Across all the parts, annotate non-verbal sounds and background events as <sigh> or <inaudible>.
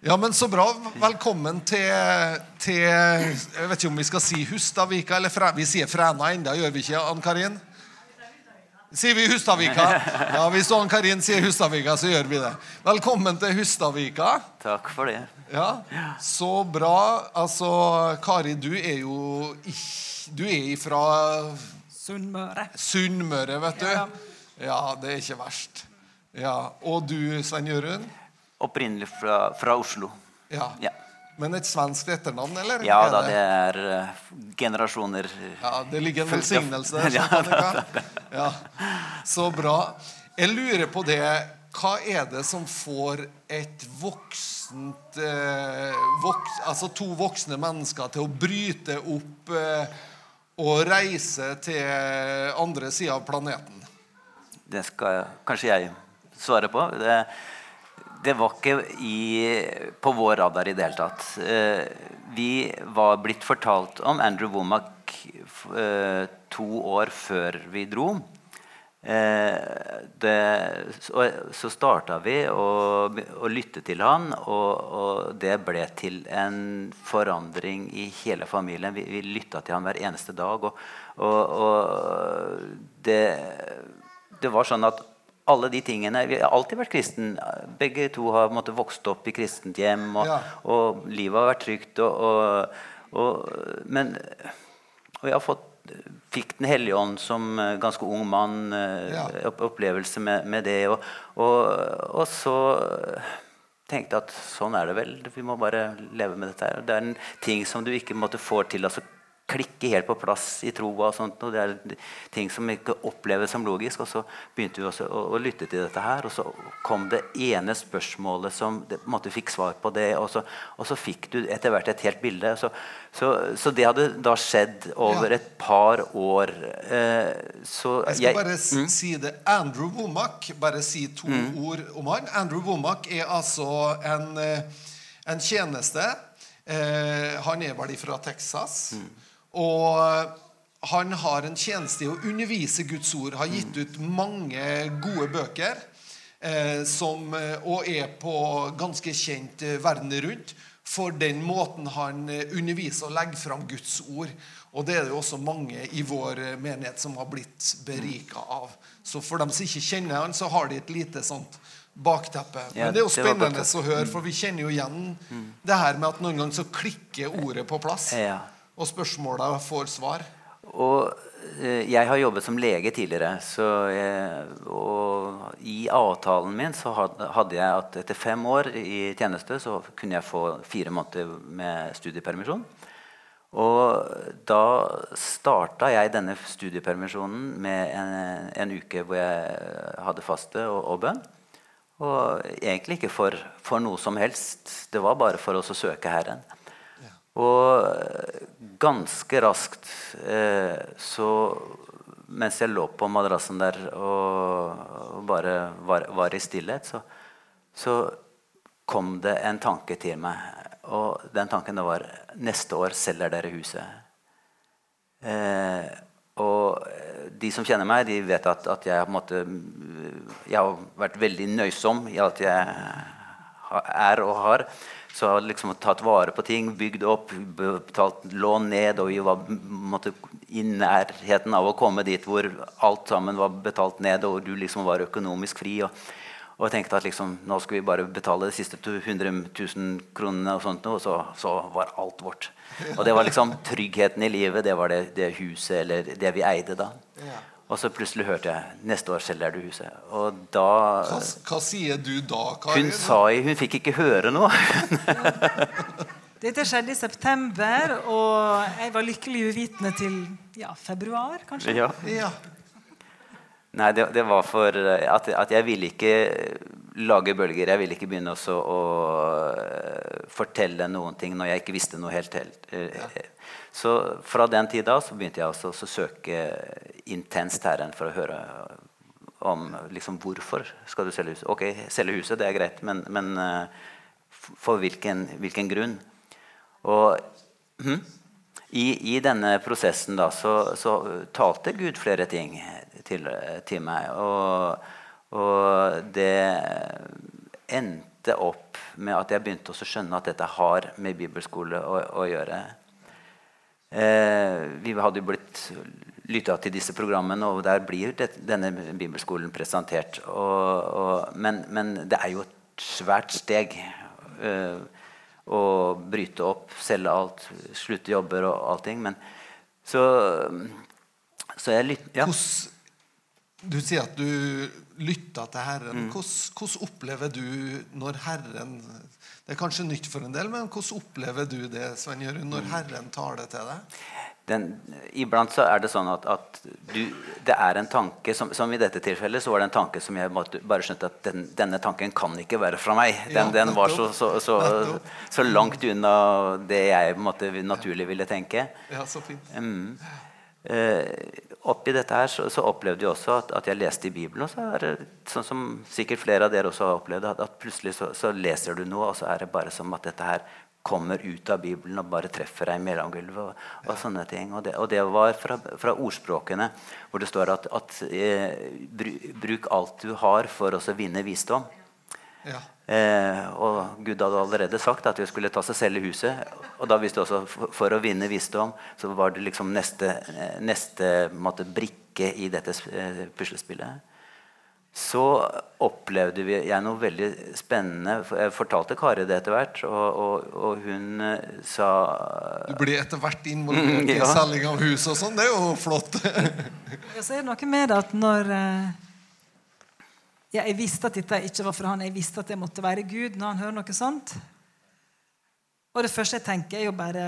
Ja, men Så bra. Velkommen til, til Jeg vet ikke om vi skal si Hustadvika eller Fre, Vi sier Fræna enda, gjør vi ikke, Ann Karin? Sier vi Hustadvika? Ja, Hvis Ann Karin sier Hustadvika, så gjør vi det. Velkommen til Hustadvika. Takk for det. Ja, Så bra. Altså, Kari, du er jo Du er fra Sunnmøre. Sunnmøre, vet du. Ja. Ja, det er ikke verst. Ja, Og du, Svein Jørund? Opprinnelig fra, fra Oslo. Ja. Ja. Men et svensk etternavn, eller? Ja Er da, det er uh, generasjoner Ja, Det ligger en velsignelse der. <laughs> Ja? Ja. Så bra. Jeg lurer på det Hva er det som får et voksent eh, voks, Altså to voksne mennesker til å bryte opp eh, og reise til andre sida av planeten? Det skal kanskje jeg svare på. Det, det var ikke i, på vår radar i det hele tatt. Eh, vi var blitt fortalt om Andrew Womack eh, to år før vi dro. Eh, det, så så starta vi å, å lytte til han, og, og det ble til en forandring i hele familien. Vi, vi lytta til han hver eneste dag. Og, og, og det, det var sånn at alle de tingene Vi har alltid vært kristen. Begge to har måte, vokst opp i kristent hjem, og, Ja. og livet har vært trygt. Og, og, men og jeg har fått, fikk Den hellige ånd som eh, ganske ung mann. eh, Ja. opplevelse med, med det. Og, så tenkte jeg at sånn er det vel. Vi må bare leve med dette. her. Det er en ting som du ikke måtte få til altså klikke helt på plass i troa. og sånt, og Det er ting som ikke oppleves som logisk. Og så begynte vi også å, å lytte til dette her, og så kom det ene spørsmålet som det, på en måte fikk svar på det. Og så, og så fikk du etter hvert et helt bilde. Så, så, så det hadde da skjedd over Ja. et par år. Eh, så Jeg skal bare mm? si det. Andrew Womack, bare si to ord om han. Andrew Womack er altså en, eh, en tjeneste. Eh, han er vel fra Texas. Og han har en tjeneste i å undervise Guds ord. Har gitt ut mange gode bøker. Eh, som, eh, og er på ganske kjent eh, verden rundt for den måten han eh, underviser og legger fram Guds ord. Og det er det jo også mange i vår menighet som har blitt berika av. Så for dem som ikke kjenner han, så har de et lite sånt bakteppe. Men det er jo spennende å høre, for vi kjenner jo igjen det her med at noen ganger så klikker ordet på plass, Ja. Og spørsmåla får svar. Og eh, jeg har jobbet som lege tidligere. Jeg, og i avtalen min så hadde jeg at etter fem år i tjeneste så kunne jeg få fire måneder med studiepermisjon. Og da starta jeg denne studiepermisjonen med en, en uke hvor jeg hadde faste og, og bønn. Og egentlig ikke for, for noe som helst. Det var bare for oss å søke Herren. Og ganske raskt eh, så Mens jeg lå på madrassen der og, og bare var, var i stillhet, så, så kom det en tanke til meg. Og den tanken det var Neste år selger dere huset. Eh, og de som kjenner meg, de vet at, at jeg, måte, jeg har vært veldig nøysom i alt jeg er og har. Så liksom tatt vare på ting, bygd opp, betalt lån ned. Og vi var måtte, i nærheten av å komme dit hvor alt sammen var betalt ned, og du liksom var økonomisk fri. Og, og tenkte at liksom, nå skulle vi bare betale de siste 200 000 kronene, og sånt, og så, så var alt vårt. Og det var liksom tryggheten i livet. Det var det, det huset eller det vi eide da. Ja. Og så plutselig hørte jeg neste år selger du huset. Og da Hva, hva sier du da, Kari? Hun sa Hun fikk ikke høre noe. <laughs> Dette skjedde i september, og jeg var lykkelig uvitende til ja, februar, kanskje. ja. Ja. Nei, det, det var for eh, at, at jeg ville ikke lage bølger. Jeg ville ikke begynne også å eh, fortelle noen ting når jeg ikke visste noe helt. helt. eh, Så fra den tid så begynte jeg også å søke intenst Herren for å høre om liksom, hvorfor skal du selge huset. Ok, selge huset, det er greit, men, men eh, for hvilken, hvilken grunn? Og hm? I, I denne prosessen da, så, så talte Gud flere ting til, til meg. Og, og det endte opp med at jeg begynte å skjønne at dette har med bibelskole å, å gjøre. Eh, vi hadde jo blitt lytta til disse programmene, og der blir det, denne bibelskolen presentert. Og, og, men, men, det er jo et svært steg eh, å bryte opp, selge alt, slutte jobber og allting. Men så, så jeg lytter ja. Du sier at du lytta til Herren. Mm. Hvordan, hvordan, opplever du når Herren Det er kanskje nytt for en del, men hvordan opplever du det Sven Jørund, når Herren tar det til deg? Den, iblant så er det sånn at, at du, det er en tanke som, som, i dette tilfellet så var det en tanke som jeg bare skjønte at den, denne tanken kan ikke være fra meg. Den, ja, den var så, så, så, så, langt unna det jeg måte, naturlig ville tenke. Ja, så fint. Uh, oppi dette her så, så opplevde jeg også at, at, jeg leste i Bibelen. Og så er det sånn som sikkert flere av dere også har opplevd, at, at plutselig så, så, leser du noe, og så er det bare som at dette her kommer ut av Bibelen og bare treffer deg i mellomgulvet. Og, og, sånne ting. Og det, og det var fra, fra, ordspråkene, hvor det står at, at eh, bruk alt du har for å vinne visdom. Ja. Eh, og Gud hadde allerede sagt at vi skulle ta seg selv i huset. Og da visste også for, for å vinne visdom så var det liksom neste, eh, neste måte, brikke i dette eh, puslespillet. Så opplevde vi, jeg noe veldig spennende. Jeg fortalte Kari det etter hvert, og, og, og hun sa Du blir etter hvert <laughs> involvert ja. i selging av hus og sånn. Det er jo flott. så er det noe med det at når ja, jeg visste at dette ikke var for han. Jeg visste at det måtte være Gud når han hører noe sånt. Og det første jeg tenker, er jo bare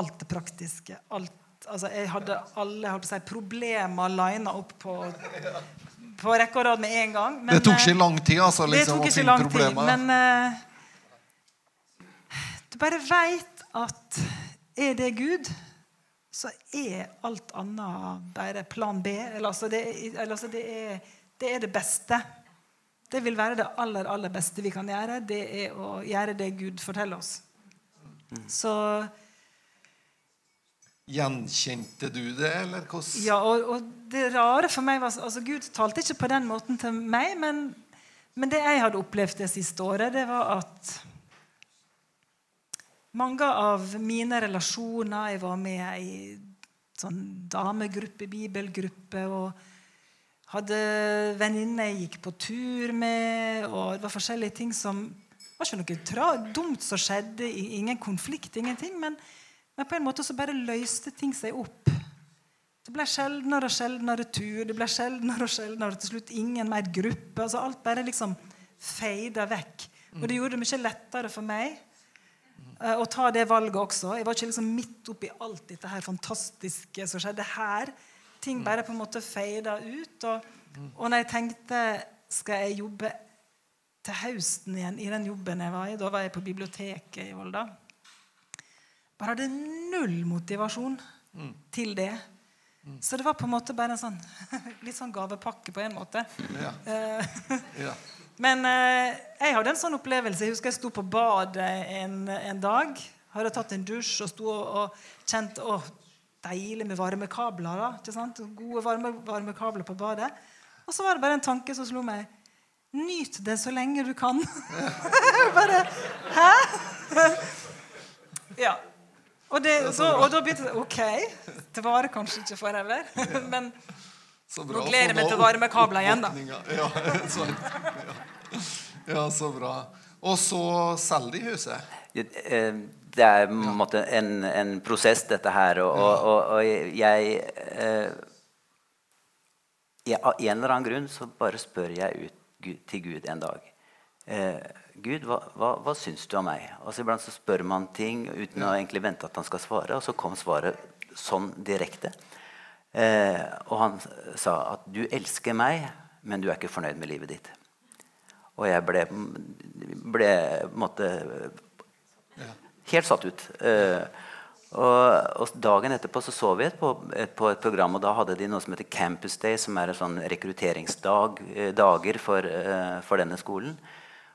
alt det praktiske. Alt, altså jeg hadde alle å si, problemer lina opp på, på rekke og rad med en gang. Men, det tok ikke lang tid altså, liksom, det tok ikke lang tid, men uh, du bare veit at er det Gud, så er alt annet bare plan B. Eller, altså, det, eller, altså, det er det er det beste. Det vil være det aller, aller beste vi kan gjøre. Det er å gjøre det Gud forteller oss. Så Gjenkjente du det, eller hvordan? Ja, og, og, det rare for meg var altså Gud talte ikke på den måten til meg, men, men det jeg hadde opplevd det siste året, det var at mange av mine relasjoner Jeg var med i sånn damegruppe, bibelgruppe. og hadde venninner jeg gikk på tur med, og det var forskjellige ting som Det var ikke noe dumt som skjedde, ingen konflikt, ingenting. Men, men, på en måte så bare løste ting seg opp. Det ble sjeldnere og sjeldnere tur. Det ble sjeldnere og sjeldnere til slutt ingen mer gruppe. altså Alt bare liksom feida vekk. Og det gjorde det mye lettere for meg uh, å ta det valget også. Jeg var ikke liksom midt oppi alt dette her fantastiske som skjedde her. Ting bare på en måte feida ut. Og, og når jeg tenkte skal jeg jobbe til høsten igjen i den jobben jeg var i Da var jeg på biblioteket i Volda. Bare hadde null motivasjon mm. til det. Mm. Så det var på en måte bare en sånn <laughs> litt sånn gavepakke på en måte. Ja. ja. <laughs> Men eh, jeg hadde en sånn opplevelse. Jeg husker jeg sto på badet en, en dag. Hadde tatt en dusj og sto og kjente å, deilig med varmekabler. da, ikke sant? Gode varme, varmekabler på badet. Og så var det bare en tanke som slo meg. Nyt det så lenge du kan. <laughs> bare Hæ? ja. Og, det, så, og, da begynte det OK, det varer kanskje ikke forever. <laughs> Men nå gleder jeg meg til varmekabler igjen, da. <laughs> Ja, så, ja. ja, så bra. Og så selger de huset? Det er måte, en, en, prosess, dette her. Og, og, og, jeg eh, Av en eller annen grunn så bare spør jeg ut til Gud en dag. Eh, Gud, hva, hva, hva syns du om meg? Altså, Iblant så spør man ting uten å egentlig vente at han skal svare, og så kom svaret sånn direkte. Eh, og han sa at 'du elsker meg, men du er ikke fornøyd med livet ditt'. Og jeg ble, ble måtte, helt satt ut. Uh, og, og, Dagen etterpå så, så vi et på, et, på, et program, og da hadde de noe som heter Campus Day, som er en sånn rekrutteringsdager for, uh, for, denne skolen.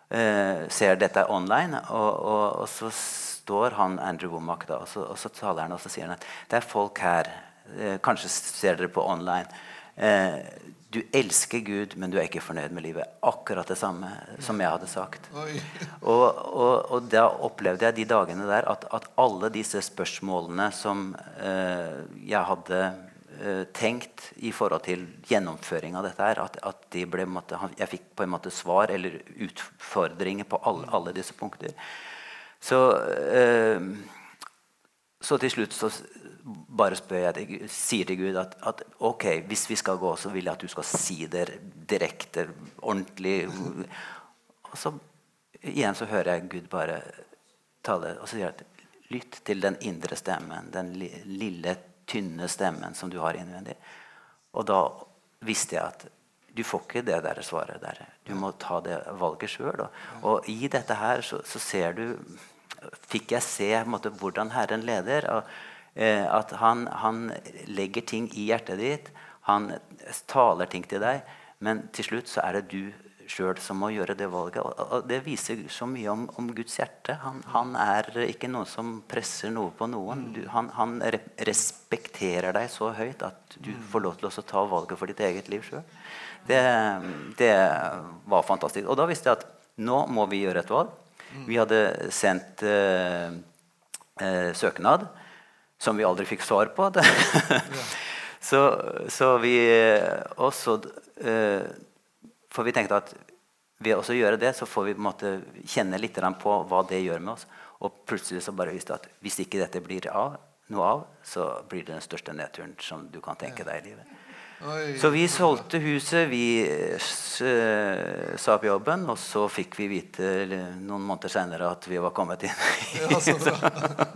Eh, ser dette online, og, og, og, så står han Andrew Womack da, og så, og så taler han og så sier han at det er folk her Kanskje ser dere på online. Du elsker Gud, men du er ikke fornøyd med livet. Akkurat det samme som jeg hadde sagt. <laughs> Og, og, og da opplevde jeg de dagene der at, at alle disse spørsmålene som eh, jeg hadde eh, tenkt i forhold til gjennomføring av dette her, at, at de ble, måtte, jeg fikk på en måte svar eller utfordringer på alle, alle disse punkter. Så, eh, så til slutt så bare spør jeg deg, sier til Gud at, at, ok, hvis vi skal gå, så vil jeg at du skal si det direkte, ordentlig. Og så igjen så hører jeg Gud bare tale, og så sier at lytt til den indre stemmen, den lille, tynne stemmen som du har innvendig. Og da visste jeg at du får ikke det der svaret der. Du må ta det valget sjøl. Og, i dette her så, så ser du Fikk jeg se måte, hvordan Herren leder. og at han, han, legger ting i hjertet ditt. Han taler ting til deg. Men til slutt så er det du sjøl som må gjøre det valget. Og, det viser så mye om, om Guds hjerte. Han, han, er ikke noen som presser noe på noen. Du, han, han, respekterer deg så høyt at du får lov til å ta valget for ditt eget liv sjøl. Det, det, var fantastisk. Og da visste jeg at nå må vi gjøre et valg. Vi hadde sendt eh, eh, søknad som vi aldri fikk svar på. <laughs> så, så, vi også eh, For vi tenkte at ved å gjøre det, så får vi på en måte kjenne litt på hva det gjør med oss. Og plutselig så bare visste at hvis ikke dette blir av, noe av, så blir det den største nedturen som du kan tenke deg i livet. Oi. Så vi solgte huset, vi uh, sa opp jobben, og så fikk vi vite noen måneder senere at vi var kommet inn. ja, så bra.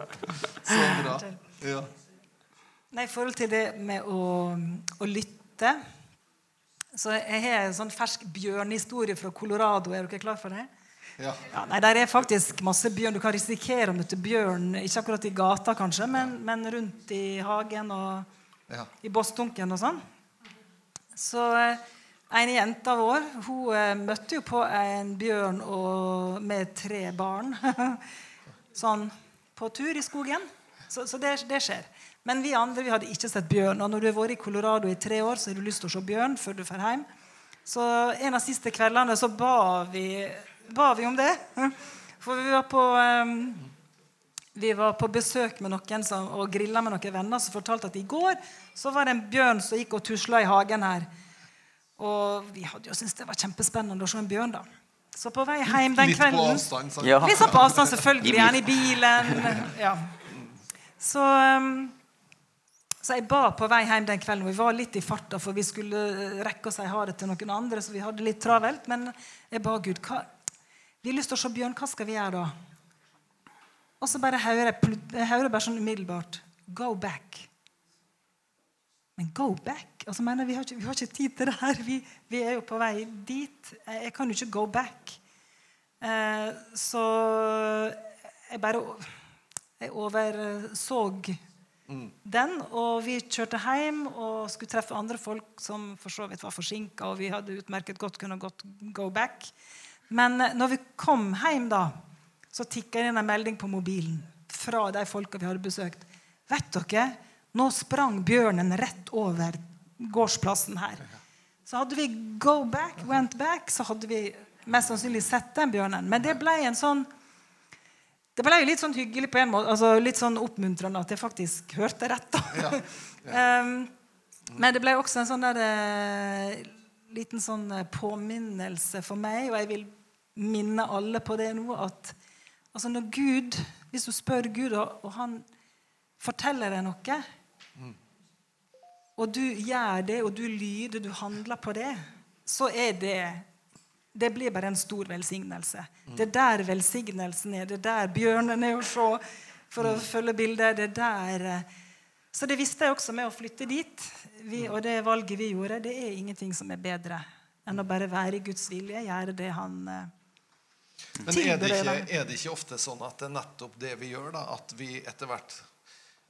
<laughs> så bra. Ja. Nei, I forhold til det med å, å lytte så Jeg har en sånn fersk bjørnhistorie fra Colorado. Er dere klar for det? Ja. ja. nei, Der er faktisk masse bjørn. Du kan risikere å møte bjørn ikke akkurat i gata, kanskje, men, men rundt i hagen og ja. i bossdunken og sånn. Så eh, en jente vår hun eh, møtte jo på en bjørn og, med tre barn. <laughs> sånn på tur i skogen. Så, så det, det, skjer. Men vi andre vi hadde ikke sett bjørn. Og når du har vært i Colorado i tre år, så har du lyst til å se bjørn før du drar hjem. Så en av siste kveldene så ba vi, ba vi om det. For vi var på um, vi var på besøk med noen som, og grilla med noen venner som fortalte at i går så var det en bjørn som gikk og tusla i hagen her. Og vi hadde jo syntes det var kjempespennende å se en bjørn. da. Så på vei hjem den kvelden Litt på avstand, sant? Ja. Litt sånn på avstand, selvfølgelig. Gjerne i bilen. Ja. Så, um, så, jeg ba på vei hjem den kvelden. Vi var litt i farta, for vi skulle rekke å si ha det til noen andre. så vi hadde litt travelt, Men jeg ba Gud hva, vi har lyst til å se bjørn. Hva skal vi gjøre da? Og så bare hører jeg, bare sånn umiddelbart Go back. Men go back? Altså, mener, vi, har ikke, vi har ikke tid til det her. Vi, vi, er jo på vei dit. Jeg kan jo ikke go back. Eh, så jeg bare jeg overså mm. den. Og vi kjørte hjem og skulle treffe andre folk som for så vidt var forsinka. Og vi hadde utmerket godt kunne gått go back. Men eh, når vi kom hjem, da, så tikka det inn en melding på mobilen fra de folka vi hadde besøkt. Vet dere, nå sprang bjørnen rett over gårdsplassen her. Så hadde vi go back, went back, så hadde vi mest sannsynlig sett den bjørnen. Men det ble en sånn det ble jo litt sånn hyggelig på en måte, altså litt sånn oppmuntrende at jeg faktisk hørte rett. Ja, <laughs> ja. um, men det ble også en sånn der, uh, liten sånn eh, påminnelse for meg, og jeg vil minne alle på det nå, at altså når Gud, hvis du spør Gud, og, og han forteller deg noe, mm. og du gjør det, og du lyder, du handler på det, så er det det blir bare en stor velsignelse. Mm. Det er der velsignelsen er. Det er der bjørnen er å se, for å mm. følge bildet. Det er der eh, Så det visste jeg også med å flytte dit. Vi, og det valget vi gjorde, det er ingenting som er bedre enn å bare være i Guds vilje, gjøre det han eh, Men er det, ikke, er det ikke ofte sånn at det er nettopp det vi gjør, da? At vi etter hvert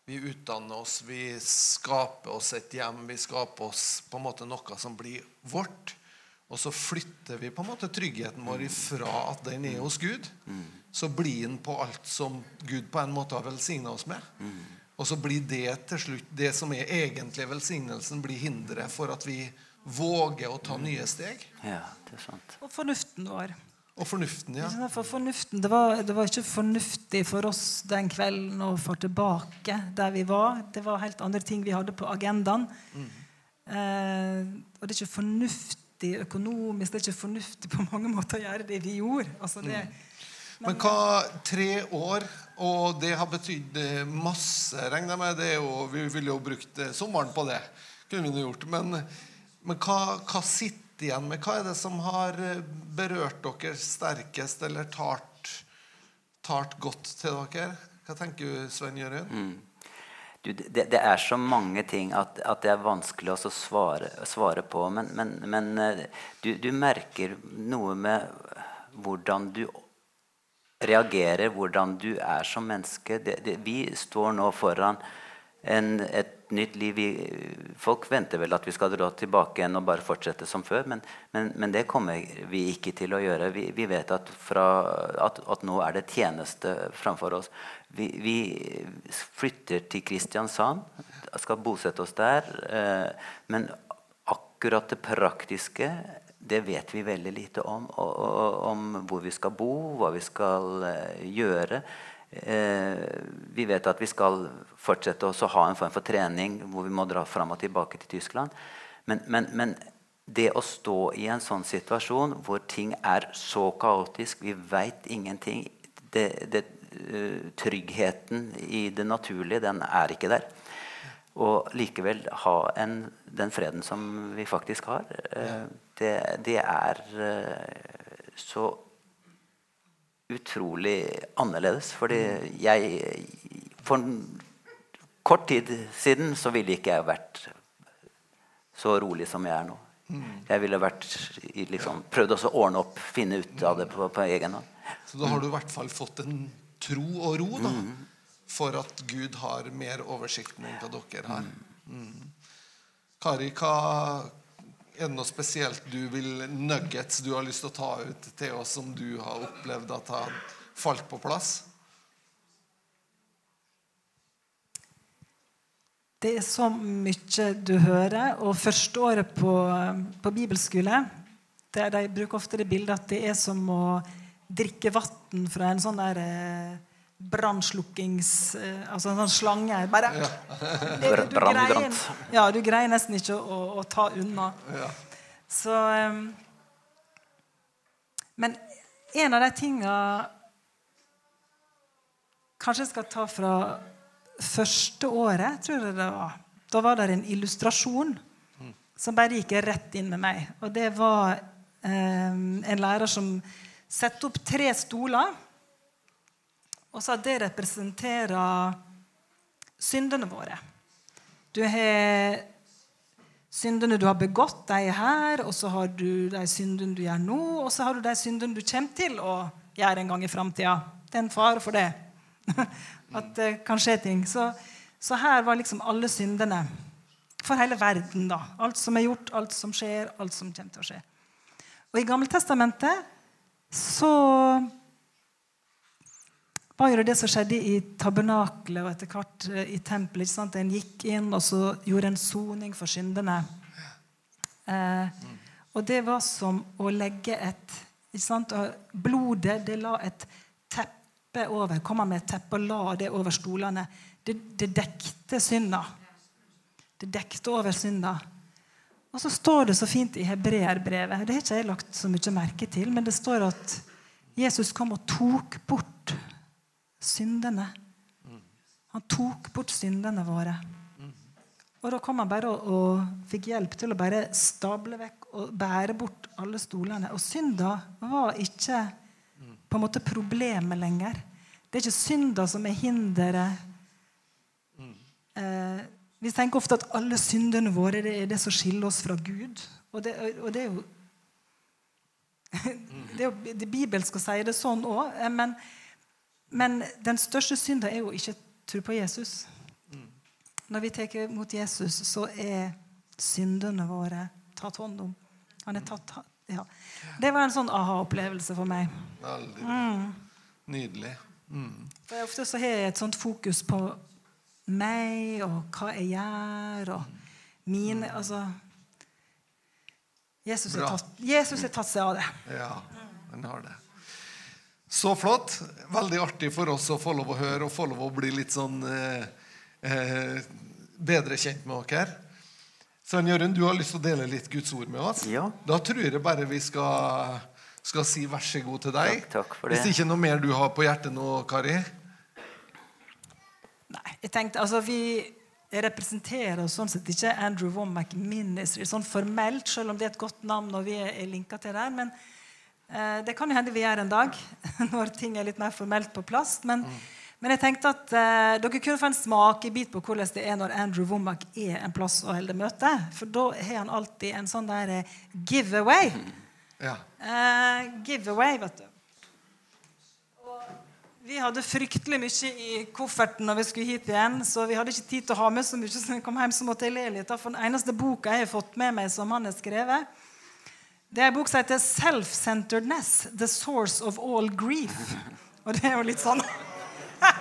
vi utdanner oss, vi skaper oss et hjem, vi skaper oss på en måte noe som blir vårt. Og så flytter vi på en måte tryggheten vår ifra at den er hos Gud. Så blir den på alt som Gud på en måte har velsigna oss med. Og så blir det til slutt det som er egentlig velsignelsen, blir hinderet for at vi våger å ta nye steg. Ja, det er sant. Og fornuften vår. Og fornuften, ja. For fornuften, det var, det var ikke fornuftig for oss den kvelden å få tilbake der vi var. Det var helt andre ting vi hadde på agendaen. Eh, og det er ikke fornuftig økonomisk, det er ikke fornuftig på mange måter å gjøre det vi gjorde. Altså det, Men hva tre år, og det har betydd eh, masse, regner jeg med. Det og jo, vi ville jo brukt eh, sommeren på det. kunne vi gjort. Men, men hva, hva sitter igjen med? Hva er det som har eh, berørt dere sterkest, eller tart, tart godt til dere? Hva tenker du, Svein Jørund? Du, det, det er så mange ting at, at det er vanskelig å svare, svare på. Men, men, men eh, du, du merker noe med hvordan du reagerer, hvordan du er som menneske. Det, det, vi står nå foran en, et nytt liv. Vi, folk venter vel at vi skal dra tilbake igjen og bare fortsette som før, men, men, men det kommer vi ikke til å gjøre. Vi, vi vet at, fra, at, at, nå er det tjeneste framfor oss. Vi, vi, flytter til Kristiansand, skal bosette oss der. Eh, men akkurat det praktiske det vet vi veldig lite om. Om hvor vi skal bo, hva vi skal uh, gjøre. Uh, vi vet at vi skal fortsette å ha en form for trening hvor vi må dra fram og tilbake til Tyskland. Men, men, men, det å stå i en sånn situasjon hvor ting er så kaotisk, vi veit ingenting det, det, Tryggheten i det naturlige, den er ikke der og likevel ha en, den freden som vi faktisk har, eh, det, det, er eh, så utrolig annerledes. Fordi jeg For kort tid siden så ville ikke jeg vært så rolig som jeg er nå. Jeg ville vært liksom, prøvd å ordne opp, finne ut av det på, på egen hånd. Så da har du i hvert fall fått en tro og ro, da. For at Gud har mer oversikt enn hva dere har. Mm. Kari, hva er det noe spesielt du vil nuggets du har lyst til å ta ut til oss, som du har opplevd at har falt på plass? Det er så mye du hører. Og første året på, på bibelskole der De bruker ofte det bildet at det er som å drikke vann fra en sånn der eh, brannslukkings... Eh, altså en sånn slange. Bare, Ja. det, du, greier, ja, du greier nesten ikke å, å ta unna. Ja. Så um, Men en av de tinga Kanskje jeg skal ta fra første året, tror jeg det var. Da var det en illustrasjon som bare gikk rett inn med meg. Og det var um, en lærer som setter opp tre stoler og sa at det representerer syndene våre. Du har syndene du har begått, de er her. Og så har du de syndene du gjør nå, og så har du de syndene du kommer til å gjøre en gang i framtida. Det er en fare for det. <laughs> At det kan skje ting. Så, så her var liksom alle syndene. For hele verden, da. Alt som er gjort, alt som skjer, alt som kommer til å skje. Og i Gammeltestamentet så var det det som skjedde i tabernakelet og etter hvert eh, i tempelet. ikke sant? En gikk inn og så gjorde en soning for syndene. Eh, og det var som å legge et ikke sant? Og Blodet det la et teppe over. Kom han med et teppe og la det over stolene. Det, det dekte synda. Det dekte over synda. Og så står det så fint i hebreerbrevet Det har ikke jeg lagt så mye merke til, men det står at Jesus kom og tok bort syndene. Han tok bort syndene våre. Og da kom han bare og, og fikk hjelp til å bare stable vekk og bære bort alle stolene. Og synda var ikke på en måte problemet lenger. Det er ikke synda som er hinderet. Eh, vi tenker ofte at alle syndene våre det er det som skiller oss fra Gud. Og det, og det er jo <laughs> det, er det bibelske å si det sånn òg. Men, men den største synda er jo ikke tro på Jesus. Når vi tar mot Jesus, så er syndene våre tatt hånd om. Han er tatt, ja. Det var en sånn aha-opplevelse for meg. Veldig nydelig. Mm. For Ofte så har jeg et sånt fokus på meg og hva jeg gjør, og mine Altså Jesus har, tatt, tatt seg av det. Ja, den har det. Så flott. Veldig artig for oss å få lov å høre og få lov å bli litt sånn eh, eh, bedre kjent med dere. Svein Jørund, du har lyst til å dele litt Guds ord med oss? Ja. Da tror jeg bare vi skal, skal si vær så god til deg. Takk, takk for det. Hvis det ikke noe mer du har på hjertet nå, Kari? Nei, jeg tenkte, altså Vi representerer sånn sett ikke Andrew Womack Ministry sånn formelt, selv om det er et godt navn og vi er linka til der. Men eh, det kan jo hende vi gjør en dag, <laughs> når ting er litt mer formelt på plass. Men, men jeg tenkte at eh, dere kunne få en smakebit på hvordan det er når Andrew Womack er en plass og holder møte. For da har han alltid en sånn der eh, giveaway. Ja. Eh, giveaway, vet du. Vi hadde fryktelig mye i kofferten når vi skulle hit igjen, så vi hadde ikke tid til å ha med så mye. Så når jeg kom hjem, så måtte jeg le litt. For den eneste boka jeg har fått med meg som han har skrevet, det er en bok som heter 'Self-Centeredness The Source of All Grief'. Og det er jo litt sånn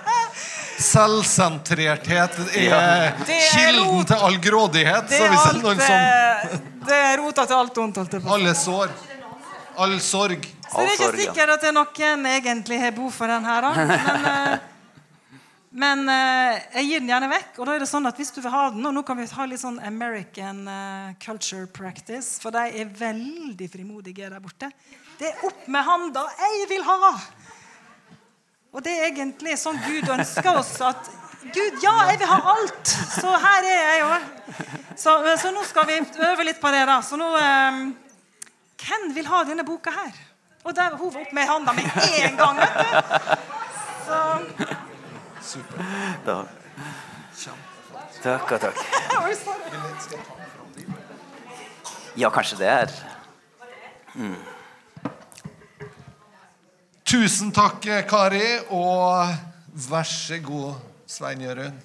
<laughs> Selvsentrerthet er Det er kilden rot. til all grådighet. Det Så er, hvis det er alt, som eh, det er rota til alt ondt. Alle sår. All sorg. Så det er ikke sikkert at det er noen egentlig har behov for den her. Da. <laughs> Men, eh, men eh, jeg gir den gjerne vekk. Og da er det sånn at hvis du vil ha den, og nå kan vi ha litt sånn American eh, culture practice, for de er veldig frimodige der borte. Det er opp med handa. 'Jeg vil ha!' Og det er egentlig sånn Gud ønsker oss at Gud, ja, jeg vil ha alt! Så her er jeg òg. Så, så nå skal vi øve litt på det, da. Så nå eh, Hvem vil ha denne boka her? Og der hun var opp med handa med en gang. vet du. Så Da. Takk og takk. Ja, kanskje det er Tusen takk, Kari, og vær så god, Svein Jørund.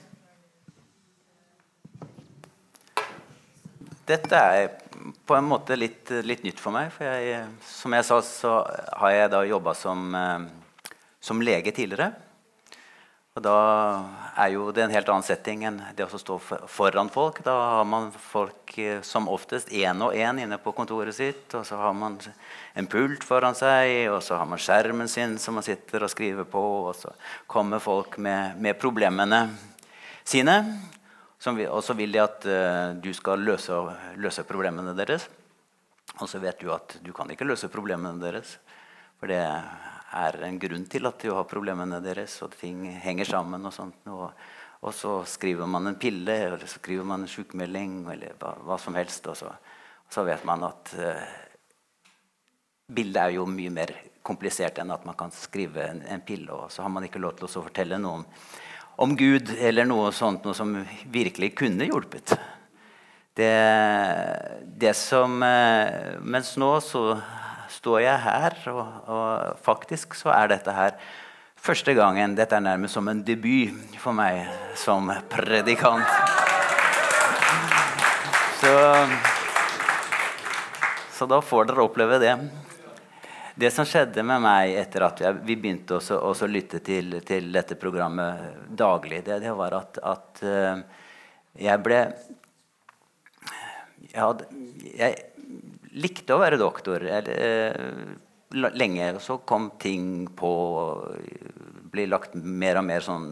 Dette er på en måte litt, litt nytt for meg. For jeg, som jeg sa, så har jeg da jobba som, eh, som lege tidligere. Og da er jo det en helt annen setting enn det å stå foran folk. Da har man folk eh, som oftest én og én inne på kontoret sitt. Og så har man en pult foran seg, og så har man skjermen sin som man sitter og skriver på. Og så kommer folk med, med problemene sine. Og så vil de at uh, du skal løse, løse problemene deres. Og så vet du at du kan ikke løse problemene deres. For det er en grunn til at du har problemene deres, og ting henger sammen. Og sånt. Og, og så skriver man en pille, eller så skriver man en sykemelding, eller hva, hva som helst. Og så, og så vet man at uh, bildet er jo mye mer komplisert enn at man kan skrive en, en pille, og så har man ikke lov til å fortelle noe om, om Gud eller noe sånt noe som virkelig kunne hjulpet. Det, det som eh, Mens nå så står jeg her, og, og faktisk så er dette her første gangen Dette er nærmest som en debut for meg som predikant. Så, så da får dere oppleve det. Det som skjedde med meg etter at jeg, vi begynte også, også å lytte til, til dette programmet daglig, det, det var at, at eh, jeg ble jeg, hadde, jeg likte å være doktor eller, eh, lenge. og Så kom ting på Ble lagt mer og mer sånn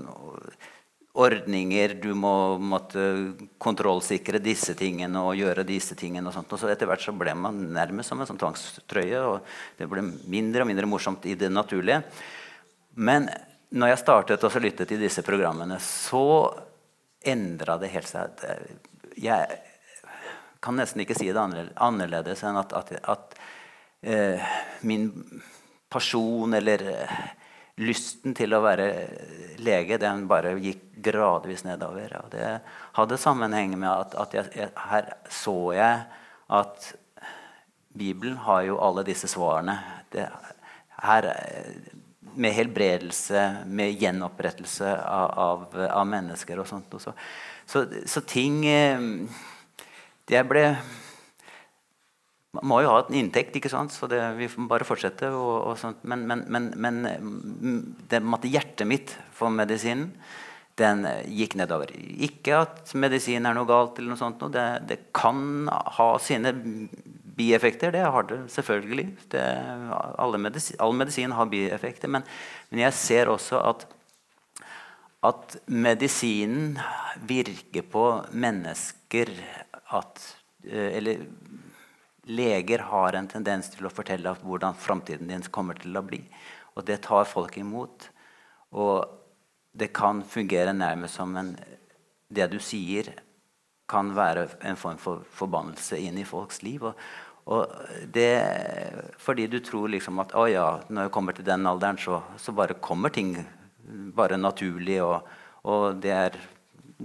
ordninger. Du må måtte kontrollsikre disse tingene og gjøre disse tingene. Og sånt. Og så etter hvert så ble man nærmest som en sånn tvangstrøye. Og det ble mindre og mindre morsomt i det naturlige. Men når jeg startet å lytte til disse programmene, så endra det helt seg. Jeg kan nesten ikke si det annerledes enn at, at, at uh, min person eller eh, lysten til å være lege, den bare gikk gradvis nedover. Og det hadde sammenheng med at, at jeg, her så jeg at Bibelen har jo alle disse svarene. Det, her, eh, med helbredelse, med gjenopprettelse av, av, av mennesker og sånt. Og så, så, så ting Jeg ble man må jo ha en inntekt, ikke sant? så det, vi får bare fortsette. Og, og. Men, men, men, men mm, det hjertet mitt for medisinen den eh, gikk nedover. Ikke at medisin er noe galt, eller noe sånt. Det, det kan ha sine bieffekter. Det har det selvfølgelig. Det, medisin, all medisin har bieffekter. Men, men, jeg ser også at, at medisinen virker på mennesker at eh, Eller leger har en tendens til å fortelle hvordan framtiden din kommer til å bli. Og det tar folk imot. Og det kan fungere nærmest som en Det du sier, kan være en form for forbannelse inn i folks liv. Og, og det, fordi du tror liksom at å ja, når jeg kommer til den alderen, så, så bare kommer ting bare naturlig. Og, og det er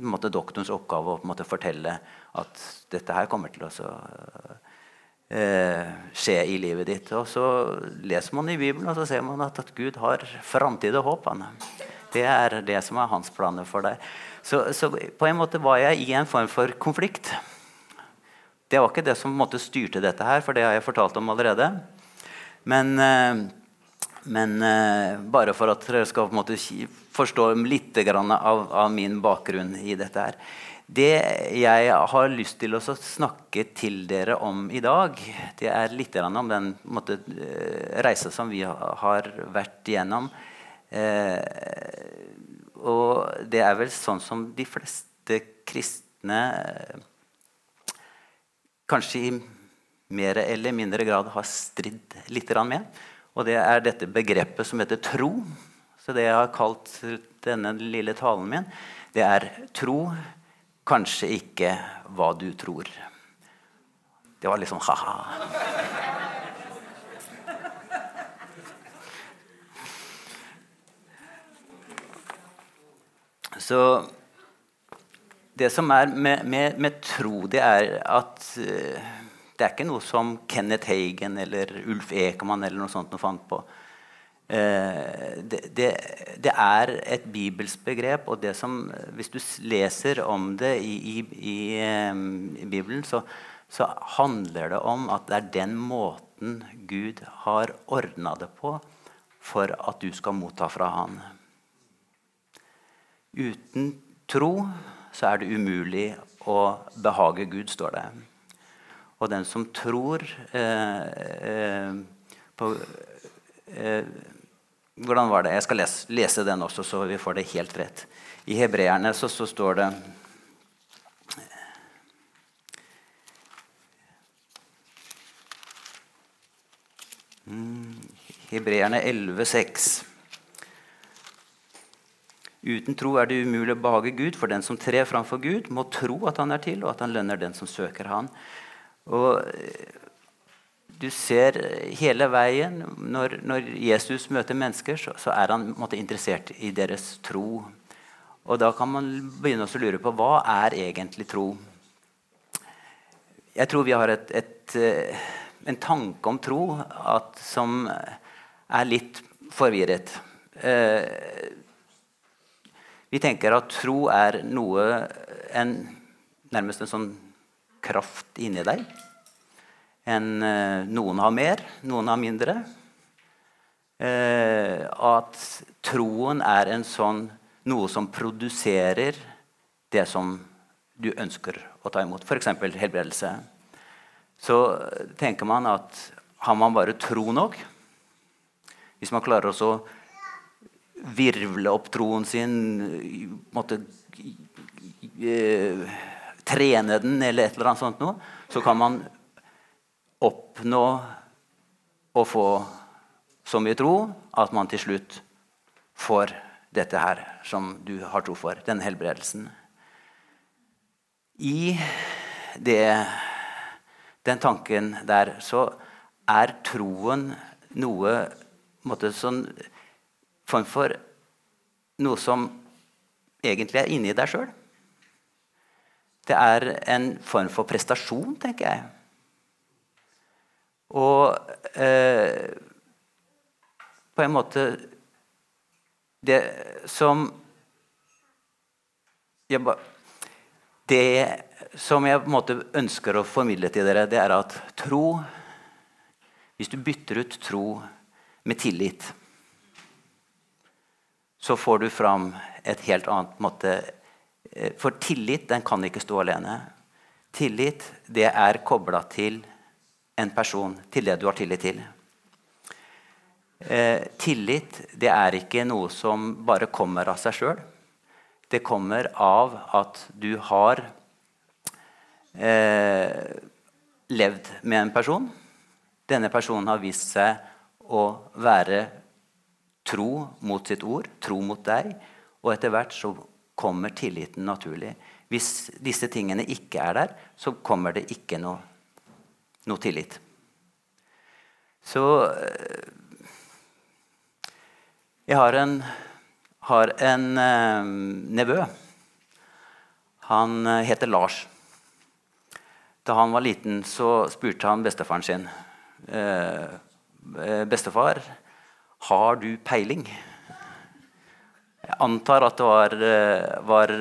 måte, doktorens oppgave å måte, fortelle at dette her kommer til å eh, skje i livet ditt. Og så leser man i Bibelen, og så ser man at, at Gud har framtid og håp. Det er det som er hans planer for deg. Så, så, på en måte var jeg i en form for konflikt. Det var ikke det som måte, styrte dette her, for det har jeg fortalt om allerede. Men, eh, men eh, bare for at dere skal måte, forstå litt av, av, min bakgrunn i dette her. Det jeg har lyst til å snakke til dere om i dag, det er litt om den måte, eh, reisa som vi har vært igjennom. Eh, og det er vel sånn som de fleste kristne kanskje i mer eller mindre grad har stridd litt med. Og det er dette begrepet som heter tro. Så det jeg har kalt denne lille talen min, det er tro, kanskje ikke hva du tror. Det var liksom ha-ha. Så det som er med, med, med tro, det er at uh, det er ikke noe som Kenneth Hagen eller Ulf Ekeman eller noe sånt noe fant på. Uh, det, det, det, er et bibelsk begrep, og det som, hvis du leser om det i, i, i Bibelen, så, så, handler det om at det er den måten Gud har ordna det på for at du skal motta fra Han. Uten tro så er det umulig å behage Gud, står det. Og den som tror eh, eh, på eh, Hvordan var det? Jeg skal lese, lese, den også, så vi får det helt rett. I hebreerne så, så står det mm, Hebreerne 11,6. Uten tro er det umulig å behage Gud, for den som trer framfor Gud, må tro at han er til, og at han lønner den som søker han. Og du ser hele veien Når, når Jesus møter mennesker, så, så er han måtte, interessert i deres tro. Og da kan man begynne å lure på hva er egentlig tro? Jeg tror vi har et, et, eh, en tanke om tro at, som er litt forvirret. Eh, vi tenker at tro er noe en, Nærmest en sånn kraft inni deg. En, eh, noen har mer, noen har mindre. Eh, at troen er en sånn, noe som produserer det som du ønsker å ta imot. F.eks. helbredelse. Så tenker man at har man bare tro nok Hvis man klarer å virvle opp troen sin, måtte eh, trene den eller et eller annet sånt noe, så kan man oppnå å få så mye tro at man til slutt får dette her som du har tro for, denne helbredelsen. I det, den tanken der så er troen noe måte, sånn form for noe som egentlig er inni deg sjøl. Det er en form for prestasjon, tenker jeg. Og eh, på en måte Det som jeg, Det som jeg på en måte ønsker å formidle til dere, det er at tro Hvis du bytter ut tro med tillit så får du fram et helt annet måte. Eh, for tillit den kan ikke stå alene. Tillit det er kobla til en person til det du har tillit til. Eh, tillit det er ikke noe som bare kommer av seg sjøl. Det kommer av at du har eh, levd med en person. Denne personen har vist seg å være tro mot sitt ord, tro mot deg. Og etter hvert så kommer tilliten naturlig. Hvis disse tingene ikke er der, så kommer det ikke noe, noe tillit. Så eh, Jeg har en, har en eh, nevø. Han eh, heter Lars. Da han var liten, så spurte han bestefaren sin eh, Bestefar, har du peiling? Jeg antar at det var, eh, var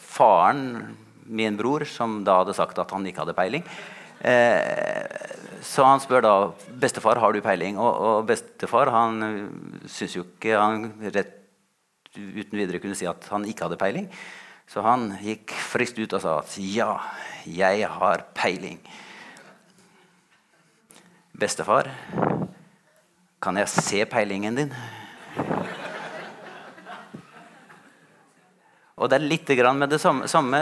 faren, min bror, som da hadde sagt at han ikke hadde peiling. Eh, så han spør da bestefar har du peiling. Og, og bestefar han syns jo ikke han rett uten videre kunne si at han ikke hadde peiling. Så han gikk friskt ut og sa at ja, jeg har peiling. Bestefar, kan jeg se peilingen din? Og det er litt med det samme, samme,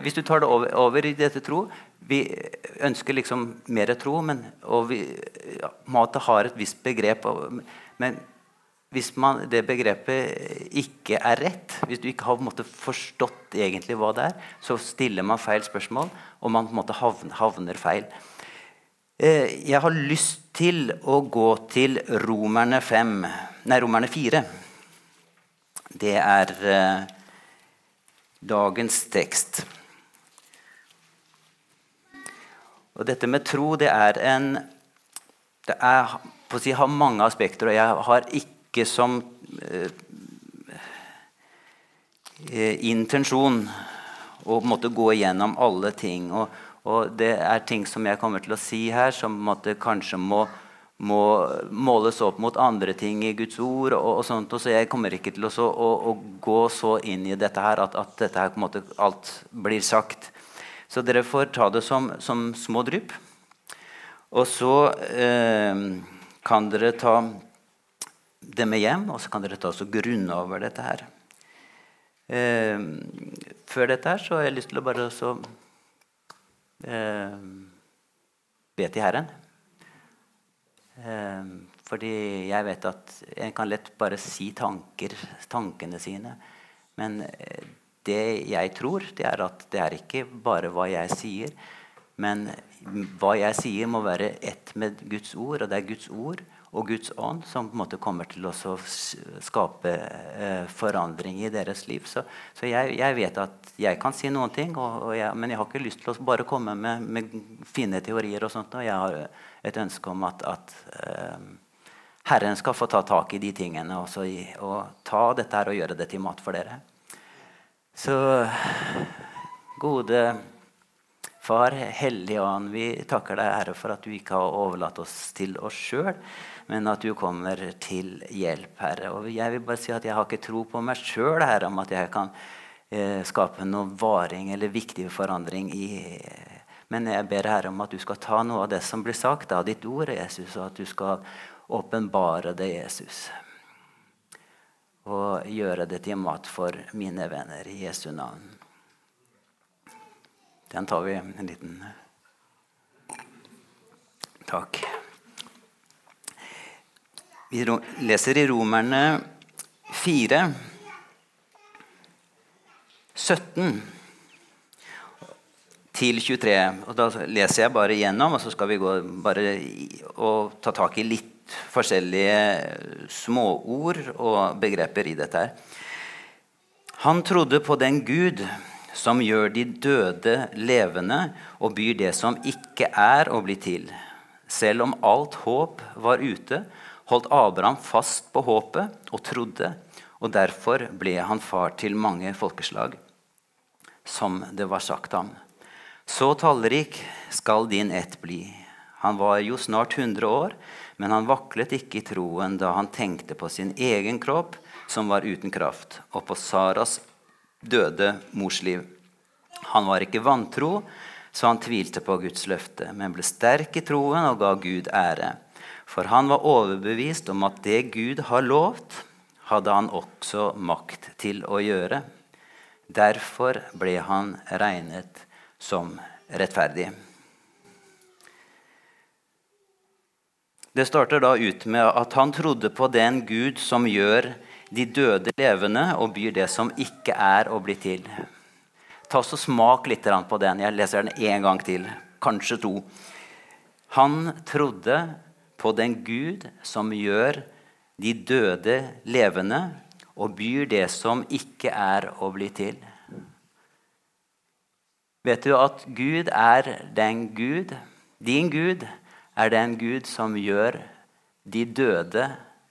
Hvis du tar det over, over, i dette tro Vi ønsker liksom mer tro, men, og vi ja, matet har et visst begrep. Men hvis man, det begrepet ikke er rett, hvis du ikke har måte, forstått egentlig hva det er, så stiller man feil spørsmål, og man måte, havner, havner feil. Eh, jeg har lyst til å gå til Romerne 5, nei, Romerne 4. Det er eh, dagens tekst. Og dette med tro, det er en Det er, på å si, har mange aspekter, og jeg har ikke som eh, eh intensjon å måtte gå igjennom alle ting. Og, og, det er ting som jeg kommer til å si her, som måtte, kanskje må må måles opp mot andre ting i Guds ord. og, og sånt, og så Jeg kommer ikke til å, så, å, å, gå så inn i dette her at, at dette her på en måte alt blir sagt. Så dere får ta det som, som små drypp. Og så eh, kan dere ta det med hjem, og så kan dere ta og grunne over dette her. Eh, før dette her så har jeg lyst til å bare så eh, be til Herren. Ehm, fordi jeg vet at en kan lett bare si tanker, tankene sine. Men eh, det jeg tror, det er at det er ikke bare hva jeg sier. Men hva jeg sier, må være ett med Guds ord. Og det er Guds ord og Guds ånd som på en måte kommer til å skape eh, forandring i deres liv. Så, så jeg, jeg, vet at jeg kan si noen ting, og, og jeg, men jeg har ikke lyst til å bare komme med, med fine teorier. og sånt, og Jeg har et ønske om at, at eh, Herren skal få ta tak i de tingene og, så, og ta dette her og gjøre det til mat for dere. Så gode Far, Hellige Ånd, vi takker deg, Herre, for at du ikke har overlatt oss til oss sjøl, men at du kommer til hjelp, Herre. Og jeg vil bare si at jeg har ikke tro på meg sjøl, Herre, om at jeg kan eh, skape noen varing eller viktig forandring i Men jeg ber Herre om at du skal ta noe av det som blir sagt av ditt ord, Jesus, og at du skal åpenbare det, Jesus. Og gjøre det til mat for mine venner i Jesu navn. Den tar vi en liten Takk. Vi leser i Romerne 4, 17 til 23. Og da leser jeg bare igjennom, og så skal vi gå bare og ta tak i litt forskjellige småord og begreper i dette her. Han trodde på den Gud som gjør de døde levende og byr det som ikke er, å bli til. Selv om alt håp var ute, holdt Abraham fast på håpet og trodde, og derfor ble han far til mange folkeslag, som det var sagt ham. Så tallrik skal din ett bli. Han var jo snart 100 år, men han vaklet ikke i troen da han tenkte på sin egen kropp, som var uten kraft, og på Saras døde mors liv. Han var ikke vantro så han tvilte på Guds løfte, men ble sterk i troen og ga Gud ære. For han var overbevist om at det Gud har lovt, hadde han også makt til å gjøre. Derfor ble han regnet som rettferdig. Det starter da ut med at han trodde på den Gud som gjør de døde levende og byr det som ikke er, å bli til. Ta så Smak litt på den. Jeg leser den én gang til. Kanskje to. Han trodde på den Gud som gjør de døde levende og byr det som ikke er, å bli til. Vet du at Gud er den Gud, din Gud, er den Gud som gjør de døde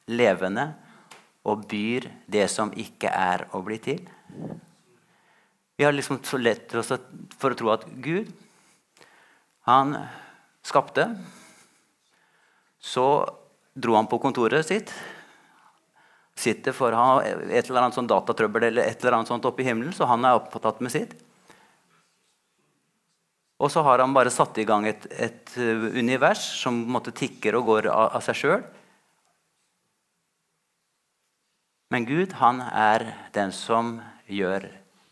levende og byr det som ikke er, å bli til. Vi har liksom så lett for å tro at Gud, han skapte. Så dro han på kontoret sitt. Sitter for å ha et eller annet sånn datatrøbbel eller et eller annet sånt oppe i himmelen, så han er opptatt med sitt. Og så har han bare satt i gang et, et uh, univers som måte, tikker og går av, av seg sjøl. Men Gud, han er den som gjør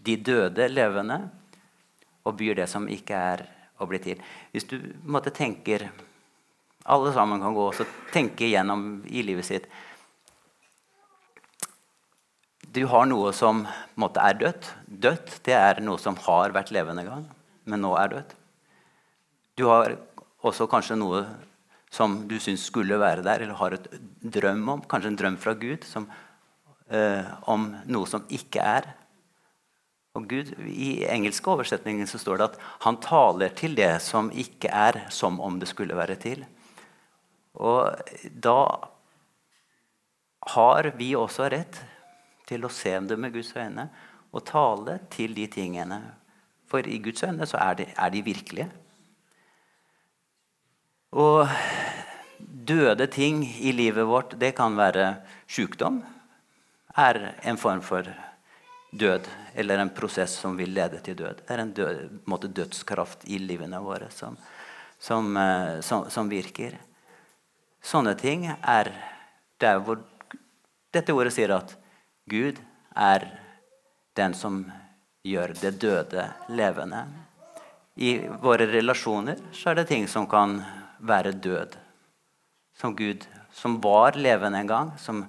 de døde levende og byr det som ikke er å bli til. Hvis du måtte tenker Alle sammen kan gå og tenke igjennom i livet sitt Du har noe som måte, er dødt. Dødt det er noe som har vært levende en gang men nå er dødt. Du har også kanskje noe som du syns skulle være der, eller har et drøm om, kanskje en drøm fra Gud som, eh, om noe som ikke er. Og Gud, I engelske oversetningen så står det at han taler til det som ikke er, som om det skulle være til. Og da har vi også rett til å se det med Guds øyne og tale til de tingene for i Guds øyne så er de, er de virkelige. Og døde ting i livet vårt, det kan være sykdom. Er en form for død, eller en prosess som vil lede til død. Det er en død, måte, dødskraft i livene våre som, som, eh, som, som, virker. Sånne ting er der hvor dette ordet sier at Gud er den som gjør det døde levende. I våre relasjoner så er det ting som kan være død. Som Gud, som var levende en gang, som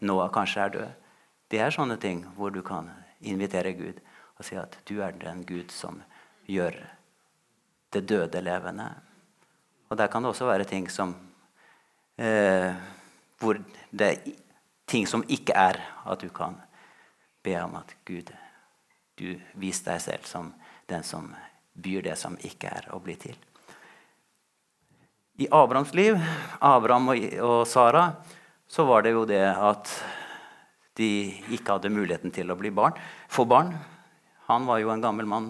nå kanskje er død. Det er sånne ting hvor du kan invitere Gud og si at du er den Gud som gjør det døde levende. Og der kan det også være ting som eh, Hvor det er ting som ikke er, at du kan be om at Gud du viser deg selv som den som byr det som ikke er å bli til. I Abrahams liv, Abraham og, Sara, så var det jo det at de ikke hadde muligheten til å bli barn, få barn. Han var jo en gammel mann,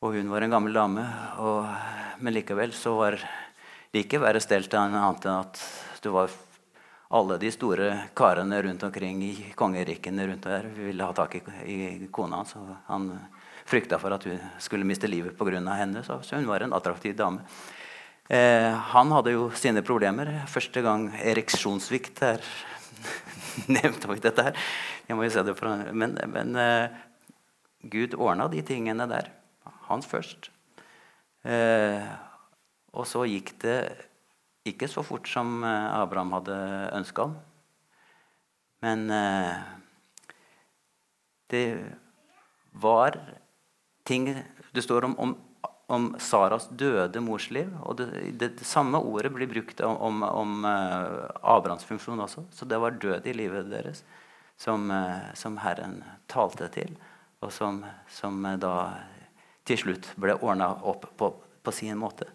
og hun var en gammel dame. Og, men likevel så var det ikke være stelt annet enn at det var alle de store karene rundt omkring i kongerikene rundt der ville ha tak i, i kona hans. Og han frykta for at hun skulle miste livet pga. henne. Så, så hun var en attraktiv dame. Eh, han hadde jo sine problemer. Første gang ereksjonssvikt er <laughs> nevnt. dette her. Jeg må jo se det fra, men, men eh, Gud ordna de tingene der. Hans først. Eh, og så gikk det ikke så fort som eh, Abraham hadde ønska. Men eh, det var ting Det står om, om, om Saras døde morsliv. Og det, det, det, samme ordet blir brukt om, om, om uh, Abrahams funksjon også. Så det var død i livet deres som, som Herren talte til, og som, som da til slutt ble ordna opp på, på sin måte.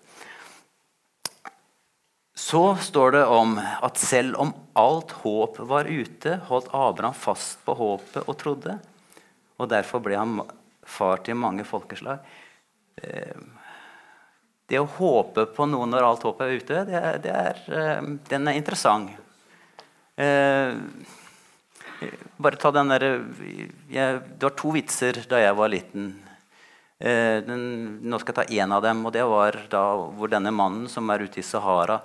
Så står det om at selv om alt håp var ute, holdt Abraham fast på håpet og trodde. Og derfor ble han far til mange folkeslag. Eh, det å håpe på noe når alt håpet er ute, det, det er, eh, den er interessant. Eh, bare ta den derre Det var to vitser da jeg var liten. Den, nå skal jeg ta én av dem, og det var da hvor denne mannen som er ute i Sahara,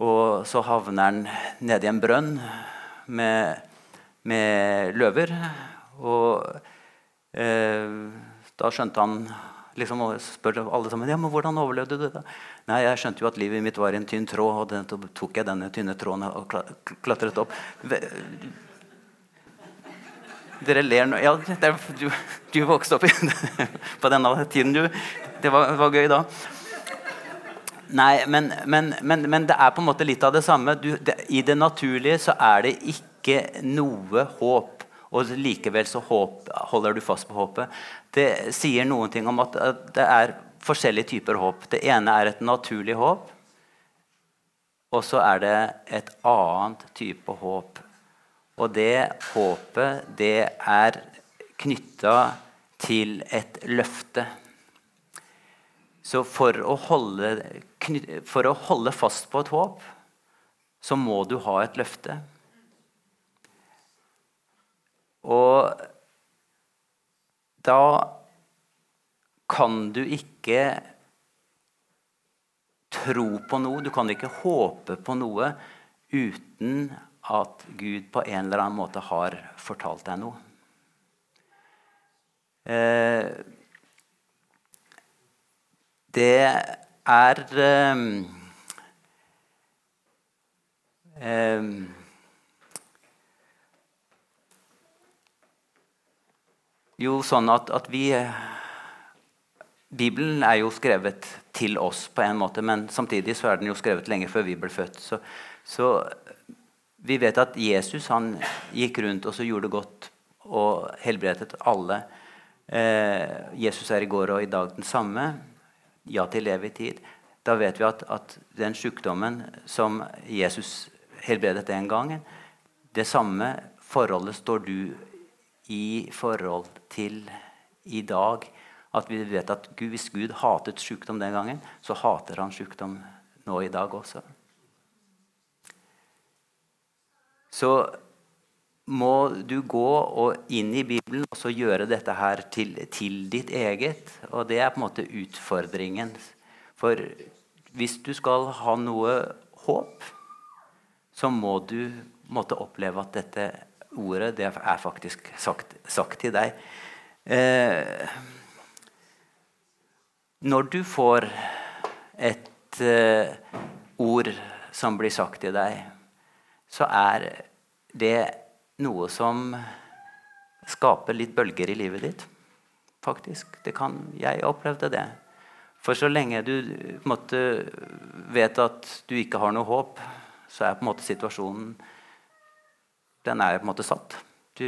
og så havner han nedi en brønn med, med løver. Og eh, da skjønte han liksom, og spør alle sammen ja, men hvordan overlevde du det. Nei, jeg skjønte jo at livet mitt var i en tynn tråd, og den, tok jeg denne tynne tråden og klatret opp. Dere ler nå. Ja, det, du, du, vokste opp <laughs> på denne tiden, du. Det var, var gøy da. Nei, men, men, men, men, det er på en måte litt av det samme. Du, det, I det naturlige så er det ikke noe håp. Og likevel så håp, holder du fast på håpet. Det sier noen ting om at, at det er forskjellige typer håp. Det ene er et naturlig håp. Og så er det et annet type håp og det håpet, det er knytta til et løfte. Så for å, holde, for å holde fast på et håp, så må du ha et løfte. Og da kan du ikke tro på noe, du kan ikke håpe på noe uten at Gud på en eller annen måte har fortalt deg noe. Eh, det er um, um, Jo, sånn at, at vi Bibelen er jo skrevet til oss på en måte, men samtidig så er den jo skrevet lenge før vi ble født. Så, så vi vet at Jesus han gikk rundt og så gjorde godt og helbredet alle. Eh, Jesus er i går og i dag den samme. Ja til evig tid. Da vet vi at, at den sykdommen som Jesus helbredet den gangen, det samme forholdet står du i forhold til i dag. At vi vet at Hvis Gud hatet sykdom den gangen, så hater han sykdom nå i dag også. så må du gå inn i Bibelen og så gjøre dette her til, til, ditt eget. Og det er på en måte utfordringen. For hvis du skal ha noe håp, så må du måtte oppleve at dette ordet det er faktisk sagt, sagt til deg. Eh, når du får et eh, ord som blir sagt til deg så er det noe som skaper litt bølger i livet ditt. Faktisk. Kan, jeg opplevde det. For så lenge du måte, vet at du ikke har noe håp, så er på en måte situasjonen Den er på en måte satt. Du,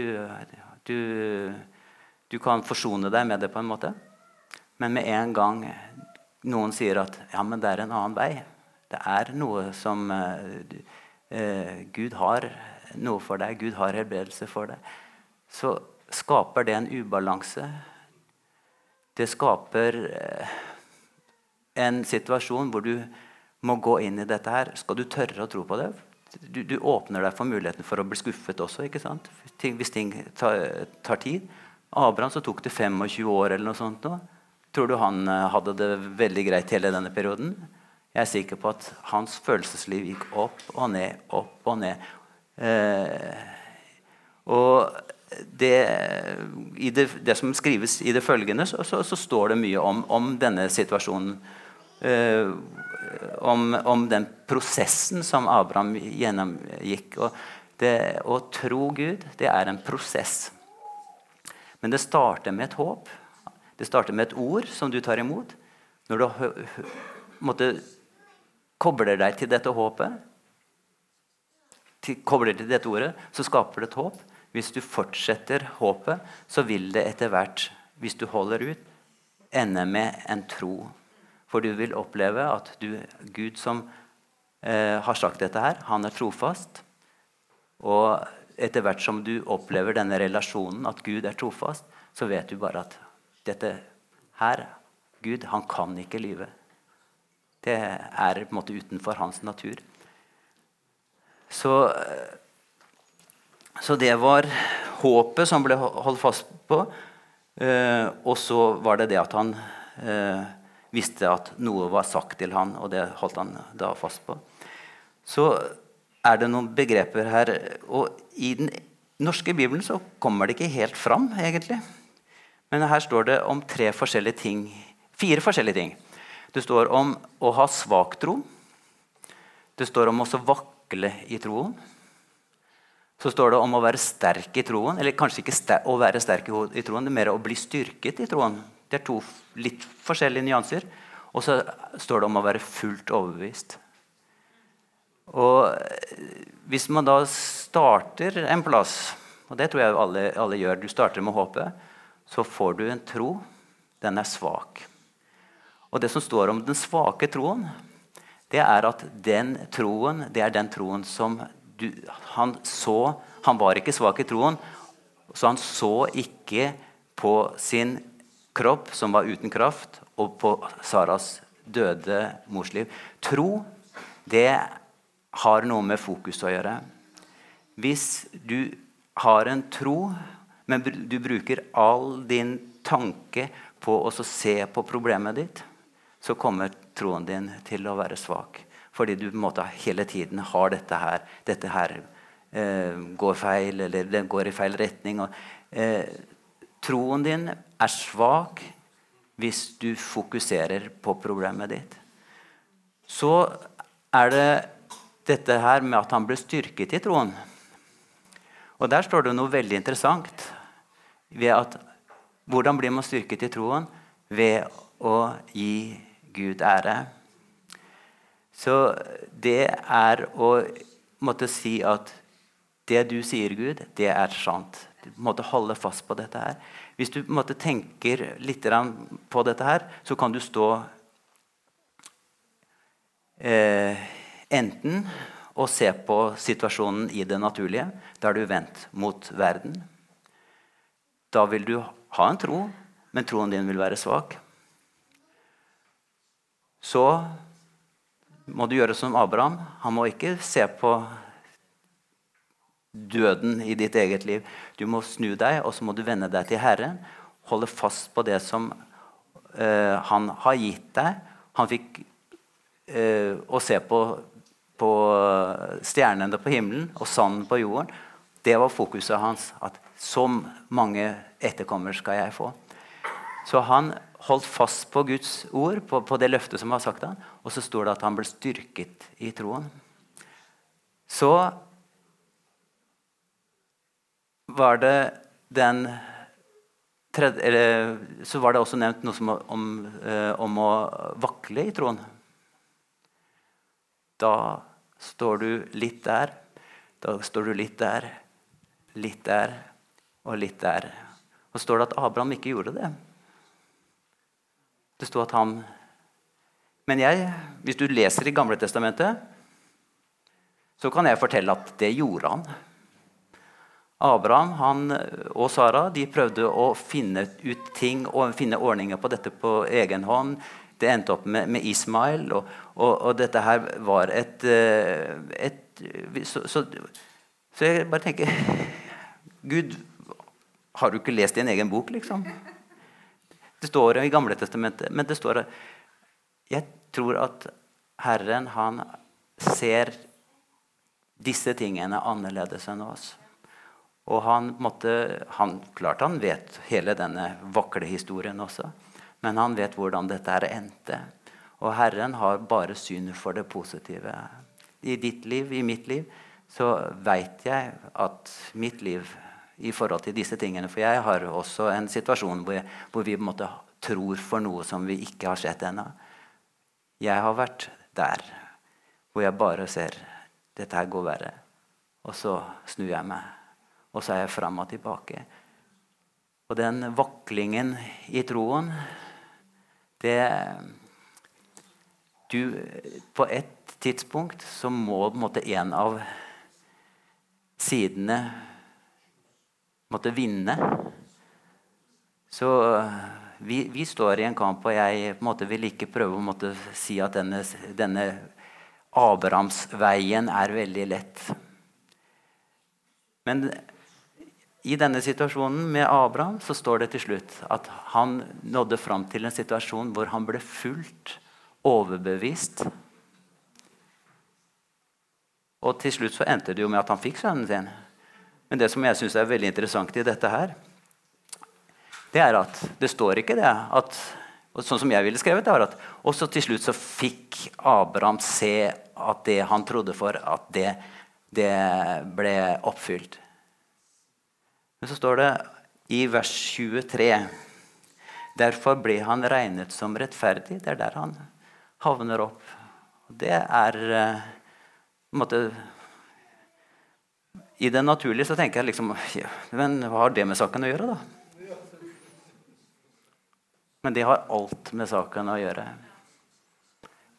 du, du kan forsone deg med det på en måte. Men med en gang noen sier at ja, men det er en annen vei Det er noe som uh, eh, Gud har noe for deg, Gud har helbredelse for deg, så skaper det en ubalanse. Det skaper eh, en situasjon hvor du må gå inn i dette her. Skal du tørre å tro på det? Du, du åpner deg for muligheten for å bli skuffet også. ikke sant? Hvis ting tar, tar tid. Abraham så tok det 25 år eller noe sånt. Nå. Tror du han eh, hadde det veldig greit hele denne perioden? Jeg er sikker på at hans følelsesliv gikk opp og ned, opp og ned. Eh, og det, i det, det, som skrives i det følgende, så, så, så står det mye om, om denne situasjonen. Eh, om, om, den prosessen som Abraham gjennomgikk. Og det å tro Gud, det er en prosess. Men det starter med et håp. Det starter med et ord som du tar imot. Når du måtte kobler deg til dette håpet, til, kobler til dette ordet, så skaper det et håp. Hvis du fortsetter håpet, så vil det etter hvert, hvis du holder ut, ende med en tro. For du vil oppleve at du, Gud som eh, har sagt dette her, han er trofast. Og etter hvert som du opplever denne relasjonen, at Gud er trofast, så vet du bare at dette her Gud, han kan ikke lyve. Det er på en måte utenfor hans natur. Så, så det var håpet som ble holdt fast på. Eh, og så var det det at han eh, visste at noe var sagt til han, og det holdt han da fast på. Så er det noen begreper her Og i den norske bibelen så kommer det ikke helt fram, egentlig. Men her står det om tre forskjellige ting. Fire forskjellige ting. Det står om å ha svak tro. Det står om å vakle i troen. Så står det om å være sterk i troen. Eller kanskje ikke å være sterk i troen, det er mer å bli styrket i troen. Det er to litt forskjellige nyanser. Og så står det om å være fullt overbevist. Og hvis man da starter en plass, og det tror jeg alle, alle gjør Du starter med håpet. Så får du en tro. Den er svak. Og det som står om den svake troen, det er at den troen, det er den troen som du, han så Han var ikke svak i troen, så han så ikke på sin kropp, som var uten kraft, og på Saras døde mors liv. Tro, det har noe med fokus å gjøre. Hvis du har en tro, men du bruker all din tanke på å se på problemet ditt, så kommer troen din til å være svak. Fordi du på en måte hele tiden har dette her. Dette her eh, går feil, eller det går i feil retning. Og, eh, troen din er svak hvis du fokuserer på problemet ditt. Så er det dette her med at han ble styrket i troen. Og der står det noe veldig interessant. Ved at, hvordan blir man styrket i troen? Ved å gi Gud ære. Så det er å måtte si at det du sier, Gud, det er sant. Du måtte holde fast på dette her. Hvis du måtte tenker litt på dette her, så kan du stå eh, enten og se på situasjonen i det naturlige. Da er du vendt mot verden. Da vil du ha en tro, men troen din vil være svak. Så må du gjøre som Abraham. Han må ikke se på døden i ditt eget liv. Du må snu deg, og så må du vende deg til Herren. Holde fast på det som uh, han har gitt deg. Han fikk uh, å se på, på stjernene på himmelen og sanden på jorden. Det var fokuset hans. At så mange etterkommere skal jeg få. Så han holdt fast på Guds ord, på, på det løftet som var sagt han, og så står det at han ble styrket i troen. Så var det den tredje, eller, Så var det også nevnt noe som, om, eh, om å vakle i troen. Da står du litt der, da står du litt der, litt der og litt der. Og står det at Abraham ikke gjorde det. Det sto at han Men jeg, hvis du leser i Gamle Testamentet, så kan jeg fortelle at det gjorde han. Abraham han, og Sara de prøvde å finne ut ting og finne ordninger på dette på egen hånd. Det endte opp med, med Ismail, og, og, og, dette her var et, eh, et så, så, så, jeg bare tenker <laughs> Gud, har du ikke lest din egen bok, liksom? Det står i Gamle testamentet, men det står Jeg tror at Herren, han ser disse tingene annerledes enn oss. Og han måtte, han, Klart han vet hele denne vakle historien også, men han vet hvordan dette her endte. Og Herren har bare syn for det positive. I ditt liv, i mitt liv, så veit jeg at mitt liv i forhold til disse tingene. For jeg har også en situasjon hvor, jeg, hvor vi måte tror for noe som vi ikke har sett ennå. Jeg har vært der hvor jeg bare ser dette her går verre. Og så snur jeg meg, og så er jeg fram og tilbake. Og den vaklingen i troen, det du, På et tidspunkt så må på en måte en av sidene måtte vinne. Så vi, vi, står i en kamp, og jeg måte, vil ikke prøve å si at denne, denne Abrahamsveien er veldig lett. Men i denne situasjonen med Abraham så står det til slutt at han nådde fram til en situasjon hvor han ble fullt overbevist. Og til slutt så endte det jo med at han fikk sønnen sin. Men det som jeg syns er veldig interessant i dette her, det er at det står ikke det at sånn som jeg ville skrevet, det var at også til slutt så fikk Abraham se at det han trodde for, at det, det ble oppfylt. Men så står det i vers 23 Derfor ble han regnet som rettferdig. Det er der han havner opp. Det er eh, på en måte I det naturlige så tenker jeg liksom ja, Men hva har det med saken å gjøre, da? Men det har alt med saken å gjøre.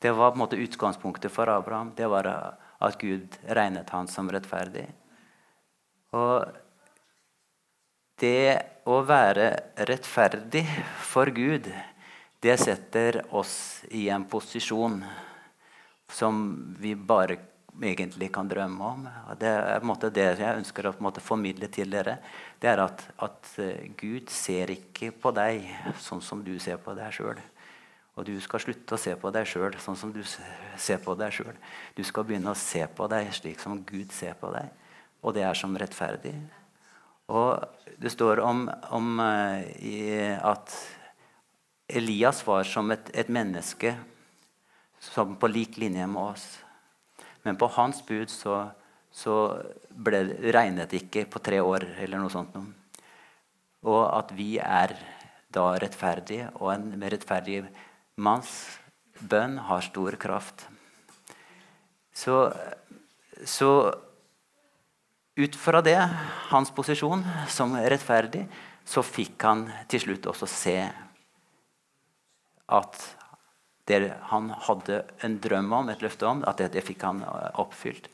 Det var på en måte utgangspunktet for Abraham. Det var at Gud regnet han som rettferdig. Og det å være rettferdig for Gud, det setter oss i en posisjon som vi bare egentlig kan drømme om. Det er på en måte det jeg ønsker å formidle til dere. Det er at, at, eh, Gud ser ikke på deg sånn som du ser på deg sjøl. Og du skal slutte å se på deg sjøl sånn som du ser på deg sjøl. Du skal begynne å se på deg slik som Gud ser på deg. Og det er som rettferdig. Og det står om, om uh, at Elias var som et, et, menneske som på lik linje med oss. Men på hans bud så, så ble regnet ikke på tre år eller noe sånt. Og at vi er da rettferdige, og en rettferdig manns bønn har stor kraft. Så, så ut fra det, hans posisjon som rettferdig, så fikk han til slutt også se at det han hadde en drøm om, et løfte om, at det, det fikk han eh, oppfylt.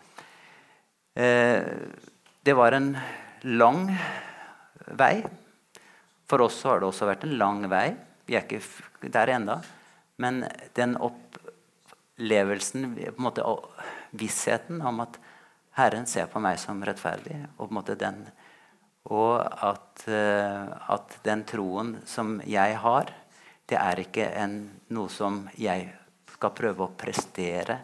Eh, det var en lang vei. For oss har det også vært en lang vei. Vi er ikke der ennå. Men den opplevelsen, på en måte, vissheten om at Herren ser på meg som rettferdig. Og, på en måte den, og at, uh, at, den troen som jeg har, det er ikke en, noe som jeg skal prøve å prestere.